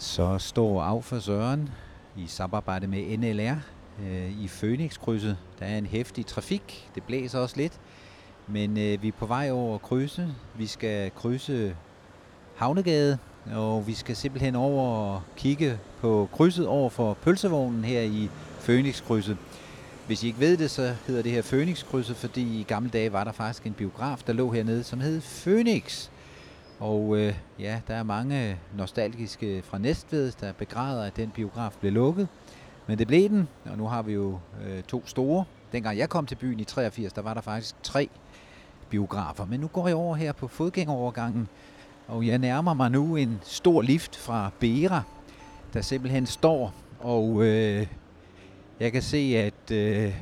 Så står af for Søren i samarbejde med NLR øh, i Fønixkrydset. Der er en hæftig trafik. Det blæser også lidt. Men øh, vi er på vej over at krydse. Vi skal krydse Havnegade, og vi skal simpelthen over og kigge på krydset over for pølsevognen her i Fønixkrydset. Hvis I ikke ved det, så hedder det her Fønixkrydset, fordi i gamle dage var der faktisk en biograf, der lå hernede, som hed Phoenix. Og øh, ja, der er mange nostalgiske fra Næstved, der begræder, at den biograf blev lukket. Men det blev den, og nu har vi jo øh, to store. Dengang jeg kom til byen i 83, der var der faktisk tre biografer. Men nu går jeg over her på fodgængerovergangen, og jeg nærmer mig nu en stor lift fra Bera, der simpelthen står, og øh, jeg kan se, at øh,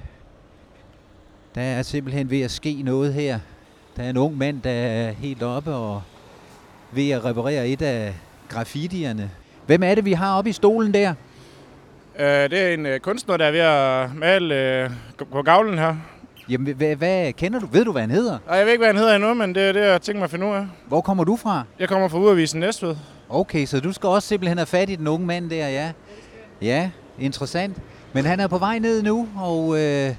der er simpelthen ved at ske noget her. Der er en ung mand, der er helt oppe og ved at reparere et af graffitierne. Hvem er det, vi har oppe i stolen der? Uh, det er en uh, kunstner, der er ved at male på gavlen her. Jamen, hvad, hvad kender du? Ved du, hvad han hedder? Og jeg ved ikke, hvad han hedder endnu, men det er det, jeg tænker mig at finde ud af. Hvor kommer du fra? Jeg kommer fra Udavisen Næstved. Okay, så du skal også simpelthen have fat i den unge mand der, ja? Ja, interessant. Men han er på vej ned nu, og øh,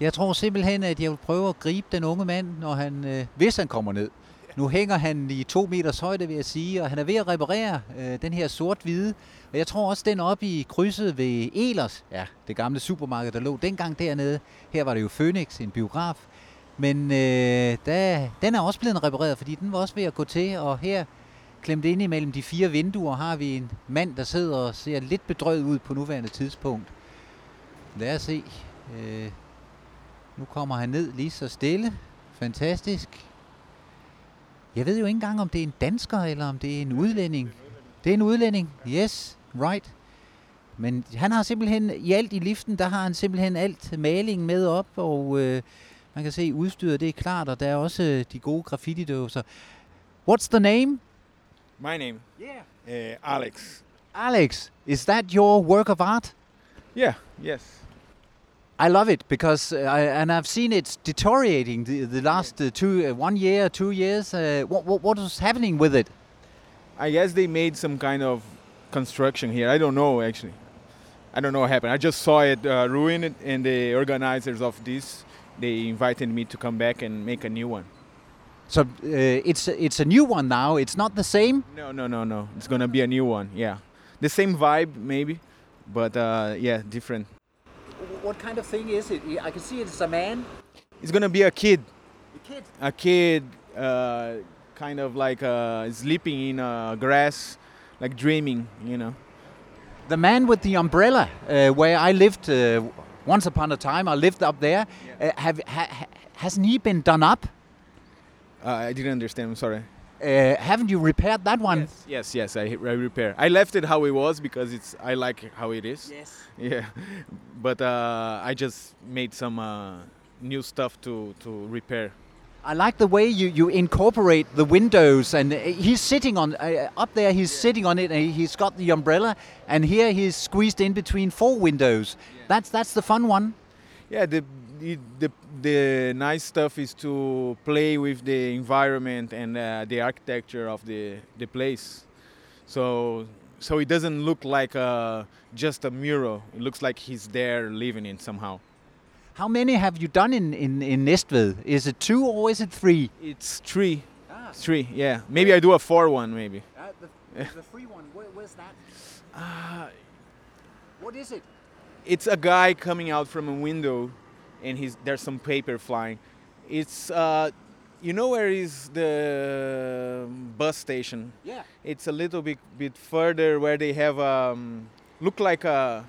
jeg tror simpelthen, at jeg vil prøve at gribe den unge mand, når han, øh, hvis han kommer ned. Nu hænger han i to meters højde, vil jeg sige, og han er ved at reparere øh, den her sort-hvide. Og jeg tror også, den oppe i krydset ved Elers, ja, det gamle supermarked, der lå dengang dernede. Her var det jo Phoenix, en biograf. Men øh, der, den er også blevet repareret, fordi den var også ved at gå til, og her klemt ind imellem de fire vinduer har vi en mand, der sidder og ser lidt bedrøvet ud på nuværende tidspunkt. Lad os se. Øh, nu kommer han ned lige så stille. Fantastisk. Jeg ved jo ikke engang, om det er en dansker, eller om det er en udlænding. Det er en udlænding. Yes, right. Men han har simpelthen, i alt i liften, der har han simpelthen alt maling med op, og øh, man kan se udstyret, det er klart, og der er også øh, de gode graffiti-dåser. What's the name? My name? Yeah. Uh, Alex. Alex, is that your work of art? Yeah, yes. I love it because uh, I, and I've seen it deteriorating the, the last uh, two, uh, one year, two years. Uh, what, what what was happening with it? I guess they made some kind of construction here. I don't know actually. I don't know what happened. I just saw it uh, ruined, and the organizers of this they invited me to come back and make a new one. So uh, it's it's a new one now. It's not the same. No, no, no, no. It's gonna be a new one. Yeah, the same vibe maybe, but uh, yeah, different. What kind of thing is it? I can see it's a man. It's gonna be a kid, A kid. a kid, uh, kind of like uh, sleeping in uh, grass, like dreaming, you know. The man with the umbrella, uh, where I lived uh, once upon a time. I lived up there. Uh, have ha, ha- hasn't he been done up? Uh, I didn't understand. I'm sorry. Uh, haven't you repaired that one? Yes, yes, I, I repair. I left it how it was because it's I like how it is. Yes. Yeah, but uh, I just made some uh, new stuff to to repair. I like the way you, you incorporate the windows, and uh, he's sitting on uh, up there. He's sitting on it, and he's got the umbrella, and here he's squeezed in between four windows. That's that's the fun one. Yeah, the, the the the nice stuff is to play with the environment and uh, the architecture of the the place. So so it doesn't look like uh, just a mural. It looks like he's there living in somehow. How many have you done in in, in Næstved? Is it two or is it three? It's three, three. Yeah, maybe I do a four one maybe. the, the free one. Where, where's that? Uh, What is it? it's a guy coming out from a window and he's there's some paper flying it's uh you know where is the bus station Yeah. it's a little bit bit further where they have um look like a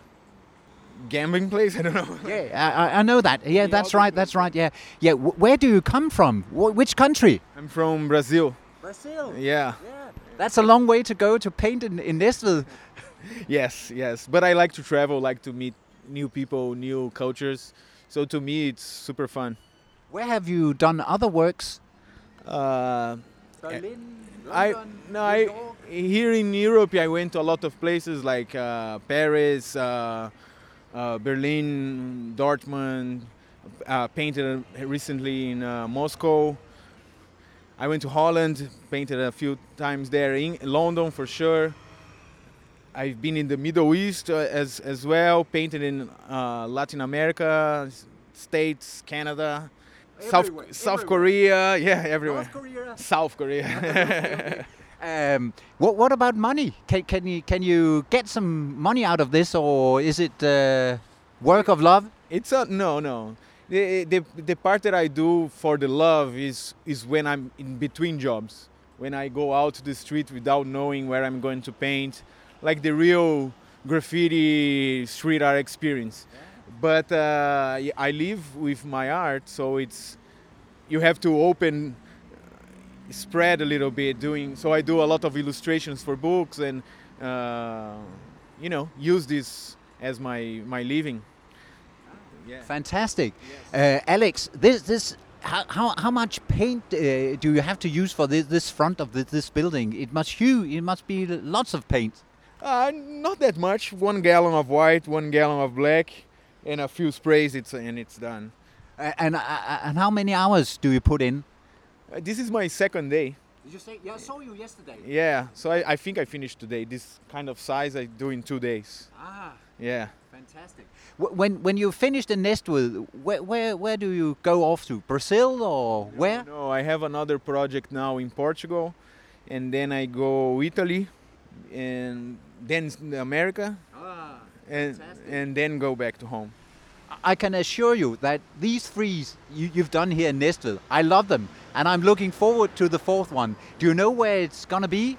gambling place i don't know Yeah, I, I- know that. Yeah, that's right. That's right. Yeah, yeah. Where do you come from? Which country? i'm from brazil Brazil. yeah yeah. That's a long way to go to paint in, in Næstved. yes yes but i like to travel like to meet new people new cultures so to me it's super fun Where have you done other works? uh Berlin, I no, I here in Europe I went to a lot of places like uh, Paris, uh, uh, Berlin, Dortmund. Uh, painted recently in uh, Moscow. I went to Holland, painted a few times there. In London for sure. I've been in the Middle East uh, as as well, painted in uh, Latin America, States, Canada, South Everywhere, South everywhere. Korea, yeah, everywhere. Korea. South Korea. Um, what what about money? Can can you can you get some money out of this, or is it uh, work of love? It's a no, no. The, the the part that I do for the love is is when I'm in between jobs. When I go out to the street without knowing where I'm going to paint, like the real graffiti street art experience. But uh, I live with my art, so it's you have to open, spread a little bit. Doing so, I do a lot of illustrations for books, and uh, you know, use this as my my living. Yeah. Fantastic, uh, Alex. This this how, how, how much paint uh, do you have to use for this, this front of this, this building? It must huge. It must be lots of paint. Uh, not that much. One gallon of white, one gallon of black, and a few sprays. It's and it's done. Uh, and uh, and how many hours do you put in? Uh, this is my second day. Did you say? Yeah, I saw you yesterday. Yeah, so I, I think I finished today. This kind of size I do in two days. Ah, Yeah. fantastic. When when you finish the nest with, where where where do you go off to? Brazil or where? No, I have another project now in Portugal, and then I go Italy, and then America, Ah. and Fantastic. and then go back to home. I can assure you that these three you, you've done here in Næstved, I love them, and I'm looking forward to the fourth one. Do you know where it's gonna be?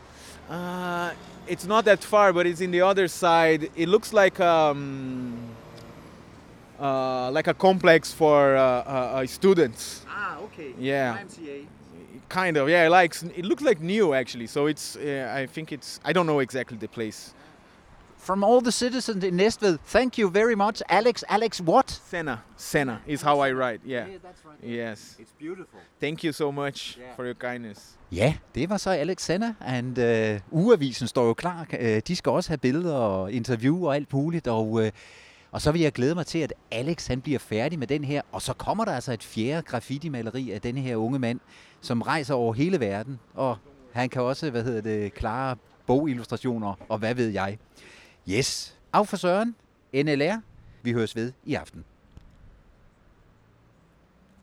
Uh, it's not that far, but it's in the other side. It looks like um, uh, like a complex for uh, uh, uh, students. Ah, okay. Yeah. YMCA. Kind of, yeah. Like it looks like new actually. So it's. Uh, I think it's. I don't know exactly the place. From all the citizens in Næstved, thank you very much, Alex. Alex, what? Senna, Senna is how I write. Yeah. that's right. Yes. It's beautiful. Thank you so much Yeah. for your kindness. Ja, det var så Alex Senna, and uh, Ugeavisen står jo klar. Uh, de skal også have billeder og interview og alt muligt, og, uh, og så vil jeg glæde mig til, at Alex han bliver færdig med den her, og så kommer der altså et fjerde graffiti-maleri af denne her unge mand, som rejser over hele verden, og han kan også, hvad hedder det, klare bogillustrationer, og hvad ved jeg. Yes, af for Søren, NLR, vi høres ved i aften.